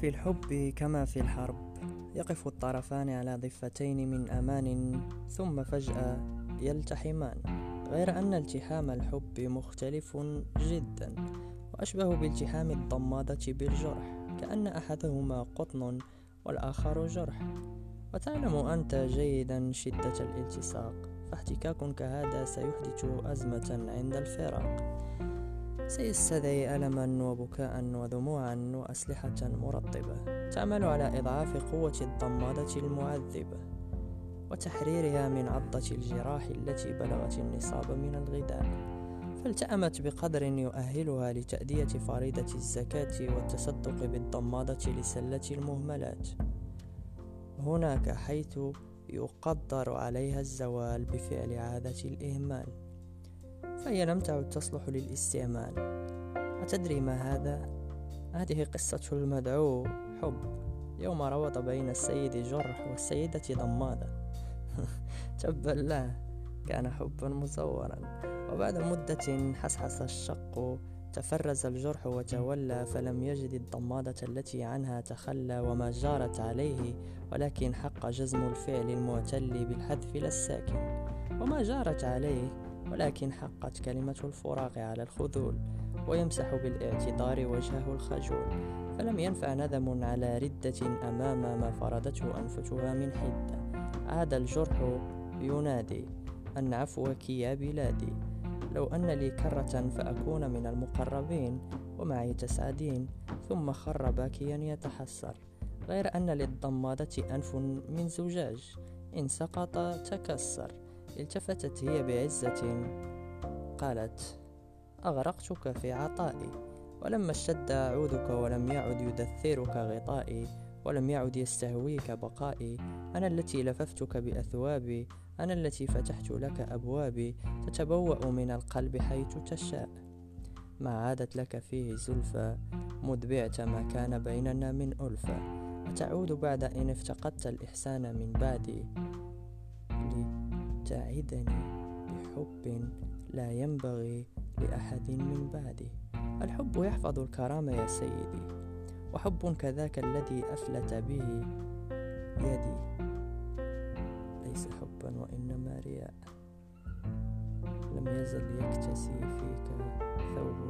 في الحب كما في الحرب. يقف الطرفان على ضفتين من أمان ثم فجأة يلتحمان. غير أن التحام الحب مختلف جدا وأشبه بالتحام الضمادة بالجرح كأن أحدهما قطن والآخر جرح. وتعلم أنت جيدا شدة الالتصاق فاحتكاك كهذا سيحدث أزمة عند الفراق. سيستدعي ألما وبكاء ودموعا وأسلحة مرطبة تعمل على إضعاف قوة الضمادة المعذبة وتحريرها من عضة الجراح التي بلغت النصاب من الغذاء فالتأمت بقدر يؤهلها لتأدية فريضة الزكاة والتصدق بالضمادة لسلة المهملات. هناك حيث يقدر عليها الزوال بفعل عادة الإهمال. فهي لم تعد تصلح للاستعمال؟ أتدري ما هذا؟ هذه قصة المدعو. حب. يوم روض بين السيد جرح والسيدة ضمادة. تبا له كان حبا مزورا. وبعد مدة حسحس الشق. تفرز الجرح وتولى فلم يجد الضمادة التي عنها تخلى وما جارت عليه ولكن حق جزم الفعل المعتل بالحذف لا الساكن وما جارت عليه ولكن حقت كلمة الفراغ على الخذول ويمسح بالاعتذار وجهه الخجول. فلم ينفع ندم على ردة أمام ما فرضته أنفتها من حدة. عاد الجرح ينادي أن عفوك يا بلادي لو أن لي كرة فأكون من المقربين ومعي تسعدين ثم خر باكيا يتحسر. غير أن للضمادة أنف من زجاج إن سقط تكسر. التفتت هي بعزة. قالت أغرقتك في عطائي. ولما اشتد عودك ولم يعد يدثرك غطائي ولم يعد يستهويك بقائي. أنا التي لففتك بأثوابي أنا التي فتحت لك أبوابي. تتبوأ من القلب حيث تشاء. ما عادت لك فيه زلفى مذ بعت ما كان بيننا من ألفة أتعود بعد إن افتقدت الإحسان من بعدي. تعدني بحب لا ينبغي لأحد من بعدي الحب يحفظ الكرامة يا سيدي وحب كذاك الذي أفلت به يدي. ليس حبا وإنما رياء. لم يزل يكتسي فيك ثوب